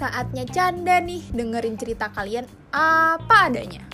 saatnya canda nih dengerin cerita kalian apa adanya.